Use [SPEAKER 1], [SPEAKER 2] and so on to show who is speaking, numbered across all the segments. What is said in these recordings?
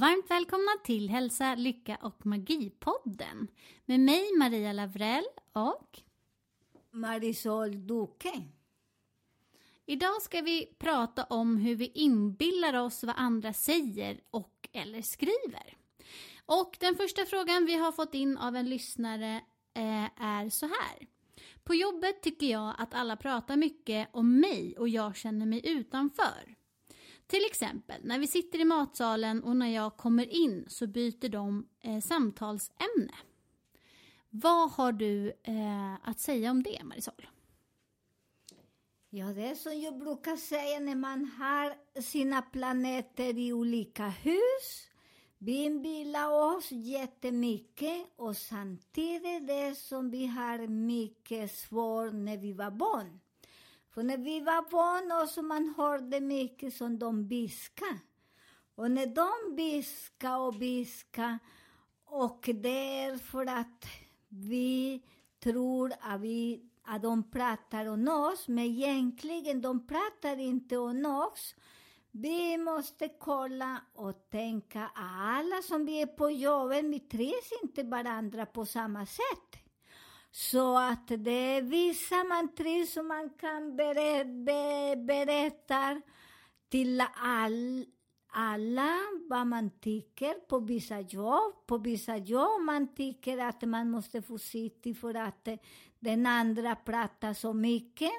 [SPEAKER 1] och varmt välkomna till Hälsa, Lycka och Magi-podden med mig Maria Lavrell och
[SPEAKER 2] Marisol Duque.
[SPEAKER 1] idag ska vi prata om hur vi inbillar oss vad andra säger och eller skriver. Och den första frågan vi har fått in av en lyssnare eh, är så här. På jobbet tycker jag att alla pratar mycket om mig och jag känner mig utanför. Till exempel när vi sitter i matsalen och när jag kommer in så byter de eh, samtalsämne. Vad har du eh, att säga om det, Marisol?
[SPEAKER 2] Ja, det är som jag brukar säga när man har sina planeter i olika hus. Vi inbillar oss jättemycket och samtidigt det som vi har mycket svårt när vi var barn. För när vi var vana så man hörde mycket som de viska. Och när de viska och viska och därför att vi tror att, vi, att de pratar om oss, men egentligen de pratar inte om oss. Vi måste kolla och tänka att alla som vi är på jobbet, vi trivs inte varandra på samma sätt. Så att det är vissa man trivs och man kan ber, be, berätta till all, alla vad man tycker på vissa jobb. På vissa jobb man tycker att man måste försiktig för att den andra pratar så mycket.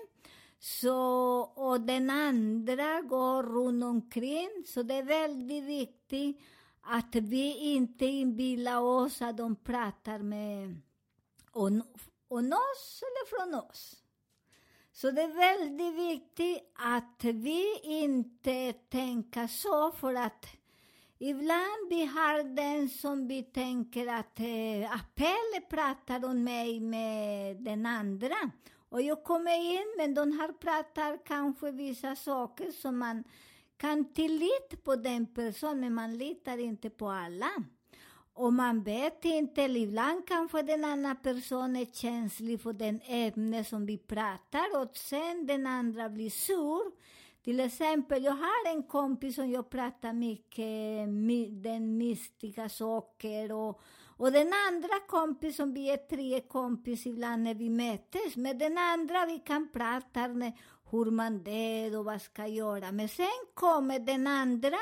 [SPEAKER 2] Så, och den andra går runt omkring. Så det är väldigt viktigt att vi inte inbillar oss att de pratar med om, oss eller från oss. Så det är väldigt viktigt att vi inte tänker så, för att ibland vi har den som vi tänker att eh, Appelle pratar om mig med den andra. Och jag kommer in, men de här pratar kanske vissa saker som man kan tillita på den personen, men man litar inte på alla. Och man vet inte, eller ibland kanske den andra personen är känslig för den ämne som vi pratar och sen den andra blir sur. Till exempel, jag har en kompis som jag pratar mycket den mystiska saker och, och den andra kompis som vi är tre kompis ibland när vi mötes, med den andra vi kan prata hur man det och vad ska göra. Men sen kommer den andra,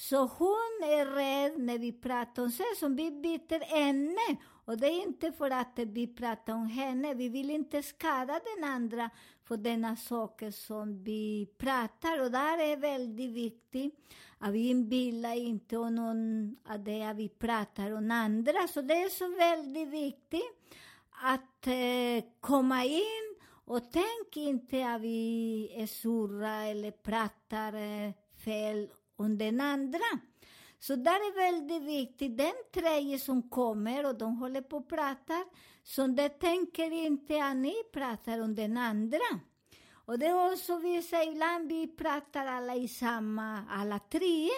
[SPEAKER 2] så hon är rädd när vi pratar om sig, som vi byter ämne. Och det är inte för att vi pratar om henne, vi vill inte skada den andra för denna saker som vi pratar. Och där är väldigt viktigt att vi inbillar inte om någon av det vi pratar om andra. Så det är så väldigt viktigt att eh, komma in och tänk inte att vi är surra eller pratar eh, fel om den andra. Så där är väldigt viktigt. Den tredje som kommer och de håller på och pratar så de tänker inte att ni pratar om den andra. Och det är också vissa, ibland vi pratar alla i samma, alla tre.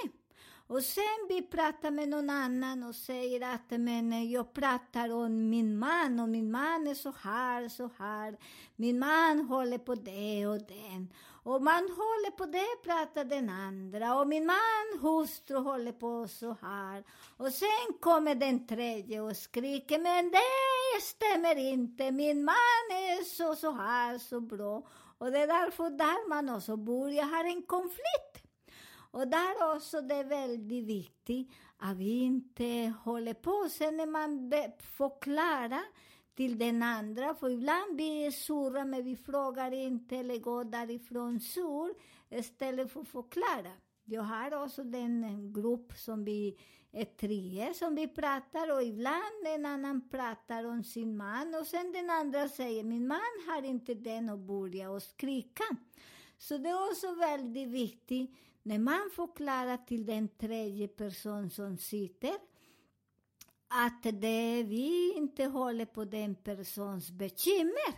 [SPEAKER 2] Och sen vi pratar med någon annan och säger att men jag pratar om min man och min man är så här, så här. Min man håller på det och den. Och man håller på det, pratar den andra. Och min man, hustru, håller på så här. Och sen kommer den tredje och skriker, men det stämmer inte. Min man är så, så här, så bra. Och det är därför där man också börjar ha en konflikt. Och där också det är väldigt viktigt att vi inte håller på sen när man förklarar till den andra, för ibland blir vi sura men vi frågar inte eller går därifrån sur istället för att förklara. Jag har också den grupp som vi är tre som vi pratar och ibland en annan pratar om sin man och sen den andra säger min man har inte den och börjar och skrika. Så det är också väldigt viktigt när man förklarar till den tredje person som sitter att det vi inte håller på den persons bekymmer.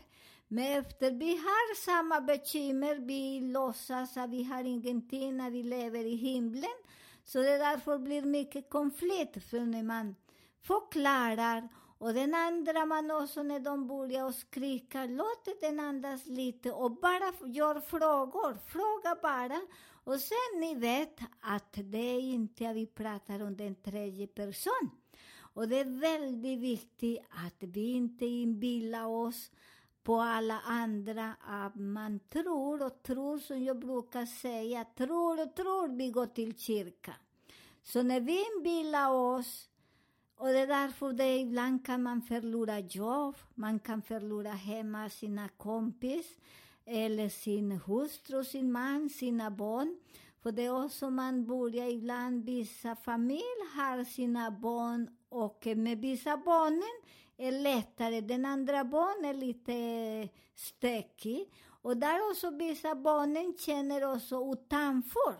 [SPEAKER 2] Men efter vi har samma bekymmer, vi låtsas att vi har ingenting när vi lever i himlen. Så det därför blir mycket konflikt, för när man förklarar och den andra man också när de börjar skrika, låter den andas lite och bara gör frågor. Fråga bara. Och sen ni vet att det är inte att vi pratar om den tredje person. Och det är väldigt viktigt att vi inte inbillar oss på alla andra att man tror och tror, som jag brukar säga, tror och tror vi går till kyrkan. Så när vi inbillar oss, och det är därför det ibland kan man förlora jobb, man kan förlora hemma sina kompis, eller sin hustru, sin man, sina barn. För det är också man börjar ibland, vissa familjer har sina barn och med vissa barnen är lättare. Den andra barnen är lite stökig. Och där också vissa barnen känner också utanför.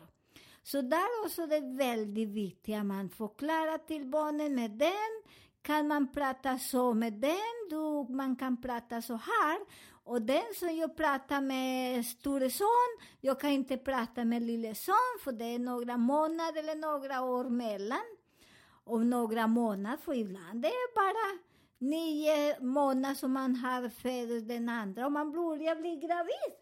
[SPEAKER 2] Så där också det är väldigt viktigt att man förklarar till barnen med den kan man prata så med den, du, man kan prata så här. Och den som jag pratar med store son, jag kan inte prata med lille son för det är några månader eller några år mellan. Och några månader, för ibland det är bara nio månader som man har för den andra och man börjar bli gravid.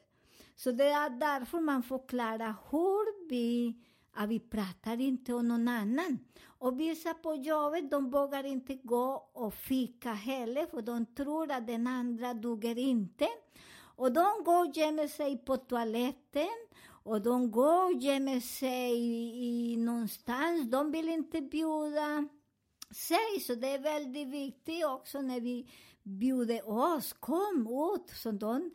[SPEAKER 2] Så det är därför man förklarar hur vi, att vi pratar inte om någon annan. Och vissa på jobbet, de vågar inte gå och fika heller, för de tror att den andra duger inte. Och de går och gömmer sig på toaletten, och de går och gömmer sig i, någonstans. De vill inte bjuda sig, så det är väldigt viktigt också när vi bjuder oss, kom ut, så de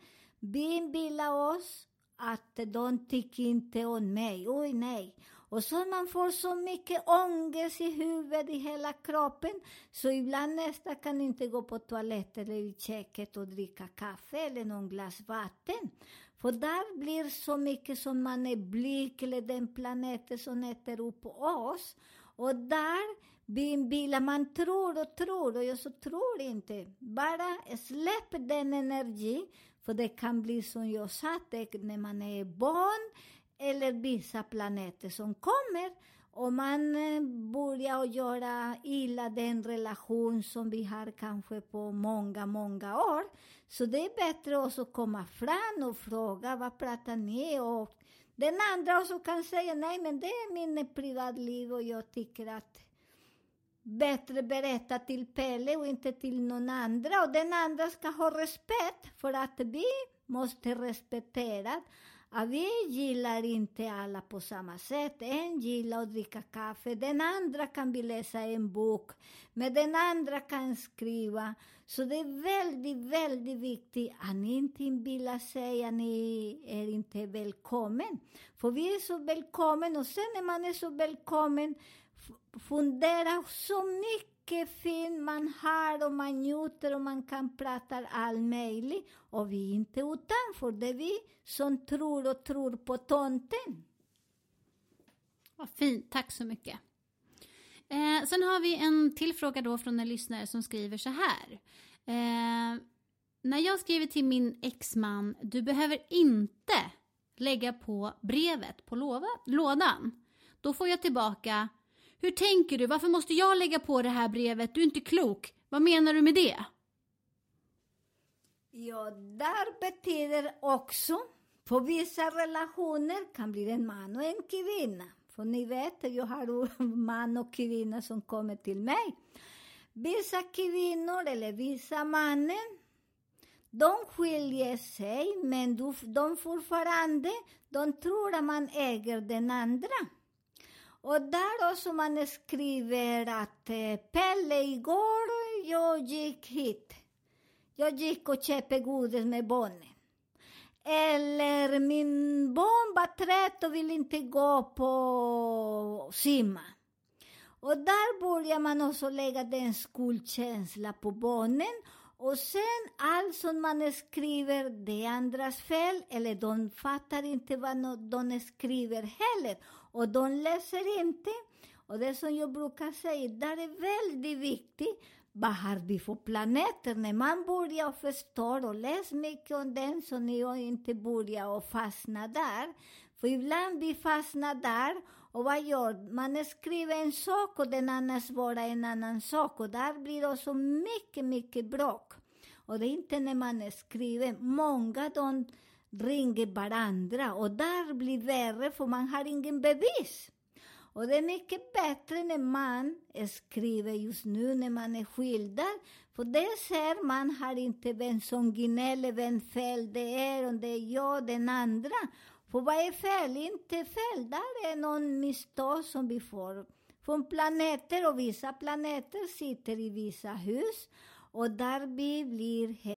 [SPEAKER 2] inbillar oss att de tycker inte om mig, oj nej. Och så man får så mycket ångest i huvudet, i hela kroppen, så ibland nästan kan inte gå på toaletten eller i köket och dricka kaffe eller någon glas vatten. För där blir så mycket som man är blyg, eller den planeten som äter upp oss. Och där inbillar man tror och tror, och jag så tror inte. Bara släpp den energi, för det kan bli som jag sa, när man är barn, eller vissa planeter som kommer och man eh, börjar göra illa den relation som vi har kanske på många, många år. Så det är bättre också att komma fram och fråga vad pratar ni om? den andra också kan säga nej men det är min privatliv och jag tycker att bättre berätta till Pelle och inte till någon andra och den andra ska ha respekt för att vi måste respektera att vi gillar inte alla på samma sätt. En gillar att dricka kaffe, den andra kan vi läsa en bok, men den andra kan skriva. Så det är väldigt, väldigt viktigt att ni inte inbillar sig att ni är inte välkommen. För vi är så välkommen och sen när man är så välkommen, fundera så mycket mycket fint man har och man njuter och man kan prata all möjligt. Och vi är inte utanför, det är vi som tror och tror på tomten.
[SPEAKER 1] Vad fint, tack så mycket. Eh, sen har vi en till fråga då från en lyssnare som skriver så här. Eh, när jag skriver till min exman, du behöver inte lägga på brevet på lådan. Då får jag tillbaka, hur tänker du? Varför måste jag lägga på det här brevet? Du är inte klok. Vad menar du med det?
[SPEAKER 2] Ja, där betyder också, på vissa relationer kan bli en man och en kvinna. För ni vet, jag har man och kvinna som kommer till mig. Vissa kvinnor eller vissa mannen, de skiljer sig, men de fortfarande, de tror att man äger den andra. Och där också man skriver att eh, Pelle, igår jag gick hit. Jag gick och köpte godis med barnen. Eller min barn var trött och ville inte gå på simma. Och där börjar man också lägga den skuldkänsla på barnen. Och sen allt som man skriver, det är andras fel, eller de fattar inte vad de skriver heller. Och de läser inte. Och det som jag brukar säga, det är väldigt viktigt vad har vi för planeter? När man börjar förstå och läsa mycket om den så ni inte börjar och fastna där. För ibland vi fastnar där och vad gör man? skriver en sak och den andra svarar en annan sak och där blir det också mycket, mycket bråk. Och det är inte när man skriver, många de ringer varandra och där blir det värre för man har ingen bevis. Och det är mycket bättre när man skriver just nu när man är skildad. För det ser man har inte vem som gnäller, vem fel det är, om det är jag, den andra. För vad är fel? Inte fel. Där är någon misstag som vi får från planeter och vissa planeter sitter i vissa hus och där vi blir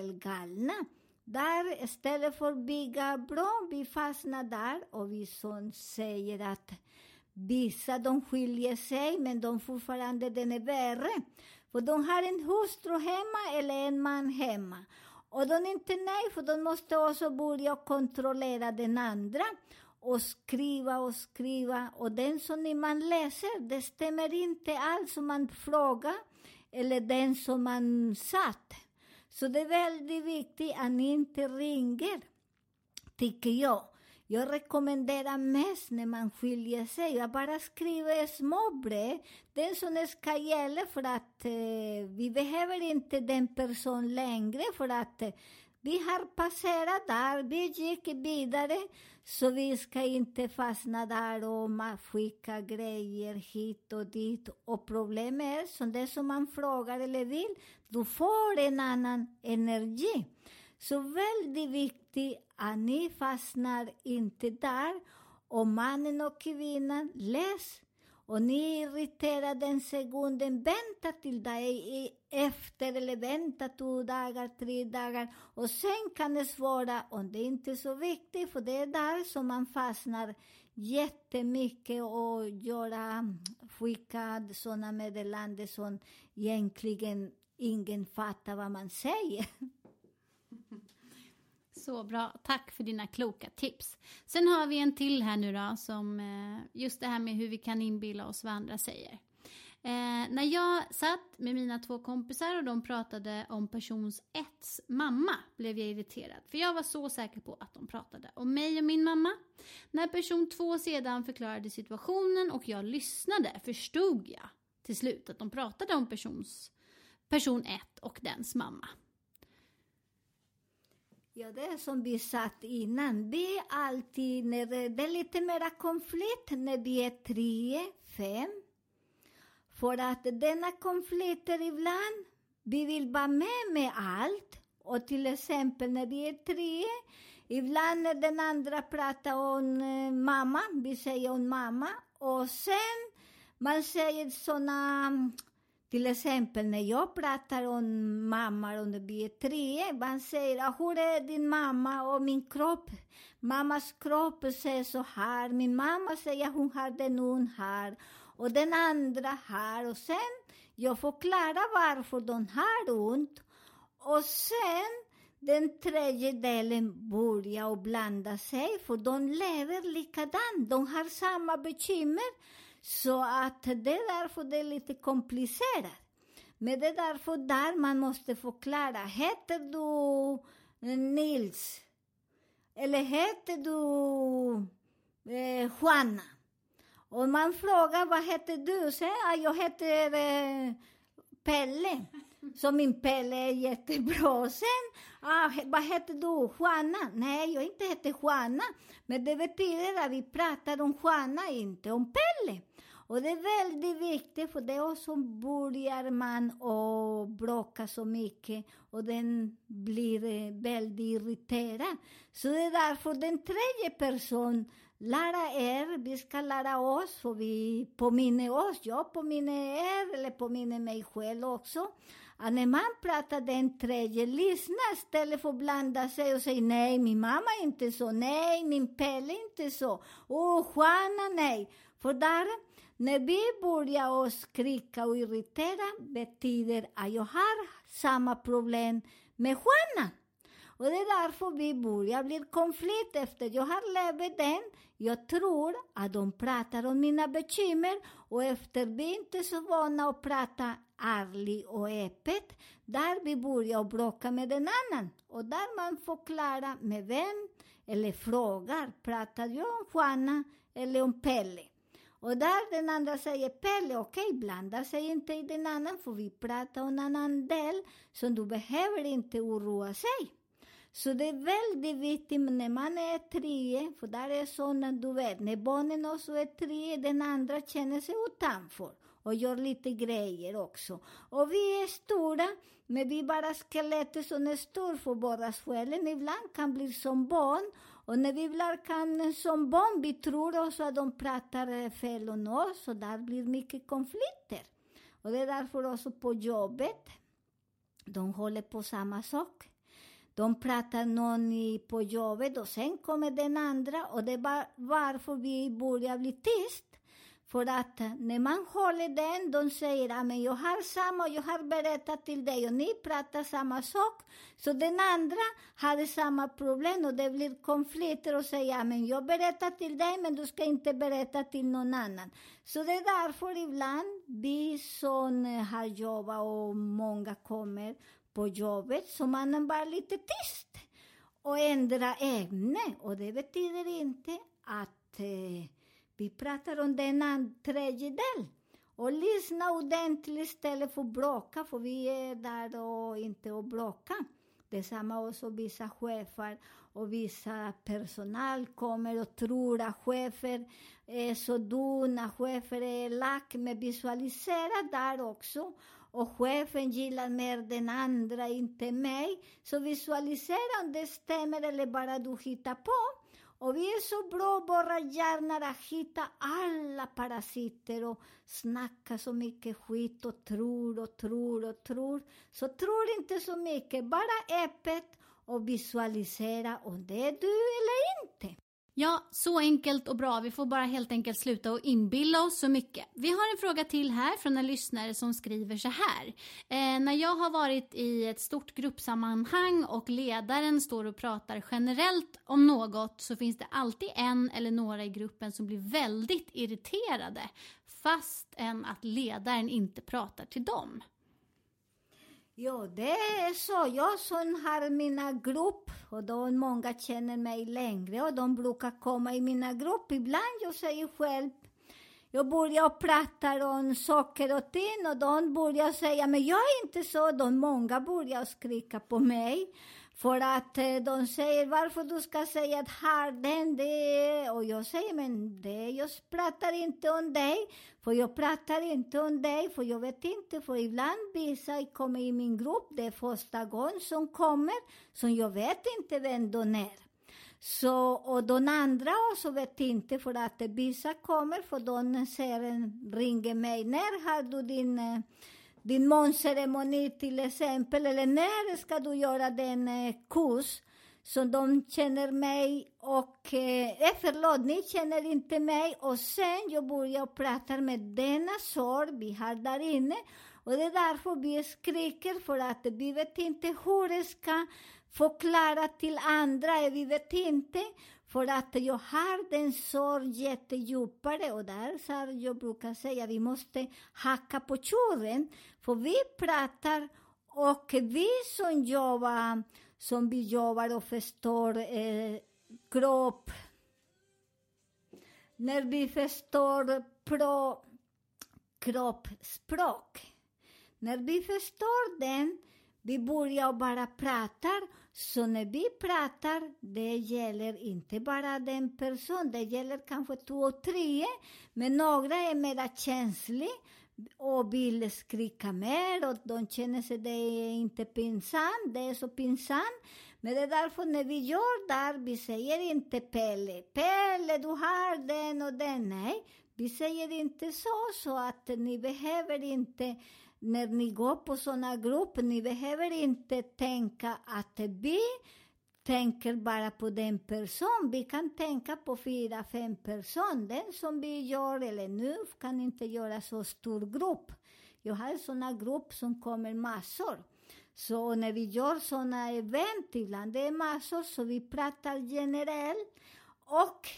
[SPEAKER 2] Galna. Där istället för att bygga bra, vi fastnar där och vi som säger att vissa de skiljer sig men de fortfarande den är värre. För de har en hustru hemma eller en man hemma. Och de är inte nej, för de måste också börja kontrollera den andra och skriva och skriva. Och den som man läser, det stämmer inte alls som man frågar eller den som man satt. Så det är väldigt viktigt att ni inte ringer, tycker jag. Jag rekommenderar mest när man skiljer sig. att bara skriva små brev. Det som ska gälla för att eh, vi behöver inte den personen längre för att eh, vi har passerat där, vi gick vidare. Så vi ska inte fastna där och skicka grejer hit och dit. Och problemet är, som det som man frågar eller vill, du får en annan energi. Så väldigt viktigt att ni fastnar inte där. Och mannen och kvinnan, läs och ni är irriterade den sekunden, vänta till dig efter eller vänta två dagar, tre dagar och sen kan ni svara om det inte är så viktigt för det är där som man fastnar jättemycket och göra, mm, skicka sådana meddelanden som egentligen ingen fattar vad man säger.
[SPEAKER 1] Så bra. Tack för dina kloka tips. Sen har vi en till här nu då, som eh, just det här med hur vi kan inbilla oss vad andra säger. Eh, när jag satt med mina två kompisar och de pratade om persons etts mamma blev jag irriterad. För jag var så säker på att de pratade om mig och min mamma. När person två sedan förklarade situationen och jag lyssnade förstod jag till slut att de pratade om persons, person ett och dens mamma.
[SPEAKER 2] Ja, det är som vi sagt innan. det är alltid, när det är lite mera konflikt, när vi är tre, fem. För att denna konflikter ibland, vi vill vara med med allt. Och till exempel när vi är tre, ibland när den andra pratar om eh, mamma, vi säger om mamma. Och sen man säger såna till exempel när jag pratar om mamma under vi tre, man säger ah, hur är din mamma och min kropp? Mammas kropp säger så här, min mamma säger hon har den hon här och den andra här och sen jag förklarar varför de har ont och sen den tredje delen börjar blanda sig, för de lever likadant. De har samma bekymmer. Så att det är därför det är lite komplicerat. Men det är därför där man måste förklara. Heter du Nils? Eller heter du eh, Juana? Och man frågar vad heter du? Säger jag heter eh, Pelle. Så min Pelle är jättebra. Sen, ah, vad heter du? Juana? Nej, jag inte heter Juana. Men det betyder att vi pratar om Juana, inte om Pelle. Och det är väldigt viktigt, för det är också börjar man och bråka så mycket och den blir eh, väldigt irriterad. Så det är därför den tredje personen lära er, vi ska lära oss, för vi påminner oss, jag påminner er, eller påminner mig själv också, att när man pratar den tredje, lyssna istället för att blanda sig och säga nej, min mamma är inte så, nej, min Pelle är inte så, och Juana, nej. För där, när vi börjar skrika och irritera, betyder att jag har samma problem med Juana. Och det är därför vi börjar bli konflikt efter jag har levt den. Jag tror att de pratar om mina bekymmer och efter vi inte är så vana att prata ärlig och öppet, där vi börjar bråka med den annan. Och där man förklarar med vem, eller frågar, pratar jag om Juana eller om Pelle? Och där den andra säger Pelle, okej, okay, blanda sig inte i den annan, för vi pratar om en annan del, så du behöver inte oroa sig. Så det är väldigt viktigt när man är tre, för där är sådana, du vet, när barnen också är tre, den andra känner sig utanför och gör lite grejer också. Och vi är stora, men vi är bara skelettet som är stort för våra själen. Ibland kan bli som barn. Och när vi blir kan, som barn, vi tror också att de pratar fel om oss och där blir mycket konflikter. Och det är därför också på jobbet, de håller på samma sak. De pratar någon på jobbet och sen kommer den andra och det är varför vi börjar bli tyst. För att när man håller den, de säger att jag har samma, jag har berättat till dig och ni pratar samma sak. Så den andra hade samma problem och det blir konflikter och säger att jag berättar till dig men du ska inte berätta till någon annan. Så det är därför ibland vi som har jobbat och många kommer på jobbet så man bara lite tyst och ändra ämne. Och det betyder inte att eh, vi pratar om denna tredjedel. Och lyssna ordentligt istället för att bråka, för vi är där och inte att bråka. Detsamma också vissa chefer och vissa personal kommer och tror att chefer är så dumma, chefer är lack, men visualisera där också och chefen gillar mer den andra, inte mig. Så visualisera om det stämmer eller bara du hittar på. Och vi är så bra, våra hjärnor, att hitta alla parasiter och snacka så mycket skit och tror och tror och tror. Så tror inte så mycket, bara öppet och visualisera om det är du eller inte.
[SPEAKER 1] Ja, så enkelt och bra. Vi får bara helt enkelt sluta och inbilla oss så mycket. Vi har en fråga till här från en lyssnare som skriver så här. Eh, när jag har varit i ett stort gruppsammanhang och ledaren står och pratar generellt om något så finns det alltid en eller några i gruppen som blir väldigt irriterade fast än att ledaren inte pratar till dem.
[SPEAKER 2] Ja, det är så. Jag som har mina grupp och då många känner mig längre och de brukar komma i mina grupp. Ibland jag säger själv, jag börjar prata om saker och ting och de börjar säga, men jag är inte så. De många börjar skrika på mig. För att eh, de säger varför du ska säga att har den det Och jag säger men det, jag pratar inte om dig. För jag pratar inte om dig, för jag vet inte. För ibland vissa kommer i min grupp, det är första gången som kommer, så jag vet inte vem de är. Så, och de andra också vet inte, för att vissa kommer, för de ser, ringer mig, när har du din eh, din månceremoni till exempel, eller när ska du göra den eh, kurs? Så de känner mig och, eh, eh, förlåt, ni känner inte mig. Och sen jag börjar prata med denna sorg vi har där inne. Och det är därför vi skriker, för att vi vet inte hur det ska förklara till andra, vi vet inte. För att jag har den sorg jättedjupare och där så jag brukar säga vi måste hacka på tjuren. För vi pratar och vi som jobbar, som vi jobbar och förstår eh, kropp, när vi förstår pro, kroppsspråk, när vi förstår den, vi börjar bara prata så när vi pratar, det gäller inte bara den person, det gäller kanske två och tre, men några är mera känsliga och vill skrika mer och de känner sig det är inte pinsamt, det är så pinsamt. Men det är därför när vi gör där, vi säger inte Pelle, Pelle du har den och den, nej. Vi säger inte så, så att ni behöver inte när ni går på sådana grupper, ni behöver inte tänka att vi tänker bara på den person. Vi kan tänka på fyra, fem personer. Den som vi gör, eller nu kan inte göra så stor grupp. Jag har sådana grupper som kommer massor. Så när vi gör sådana event, ibland det är massor, så vi pratar generellt. Och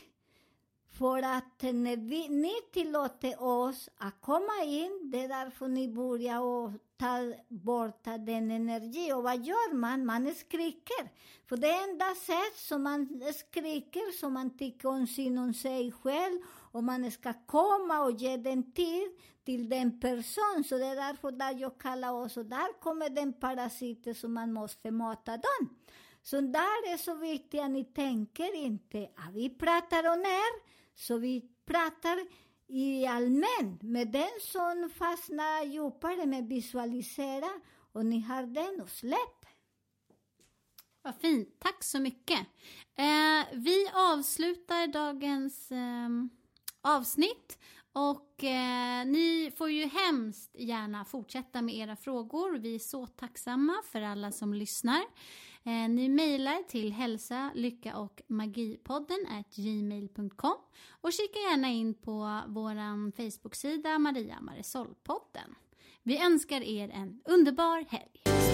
[SPEAKER 2] för att när vi, ni tillåter oss att komma in, det är därför ni börjar och ta bort den energi. Och vad gör man? Man skriker. För det enda sätt som man skriker, som man tycker om synd om sig själv, och man ska komma och ge den tid till den person. Så det är därför där jag kallar oss, och där kommer den parasiten som man måste mata dem. Så där är så viktigt att ni tänker inte att vi pratar om er så vi pratar i allmän, med den som fastnar djupare med visualisera och ni har den och släpp.
[SPEAKER 1] Vad fint, tack så mycket. Eh, vi avslutar dagens eh, avsnitt och eh, ni får ju hemskt gärna fortsätta med era frågor. Vi är så tacksamma för alla som lyssnar. Eh, ni mejlar till hälsa, lycka och magipodden gmail.com och kika gärna in på vår Facebook-sida Maria Marisol-podden. Vi önskar er en underbar helg.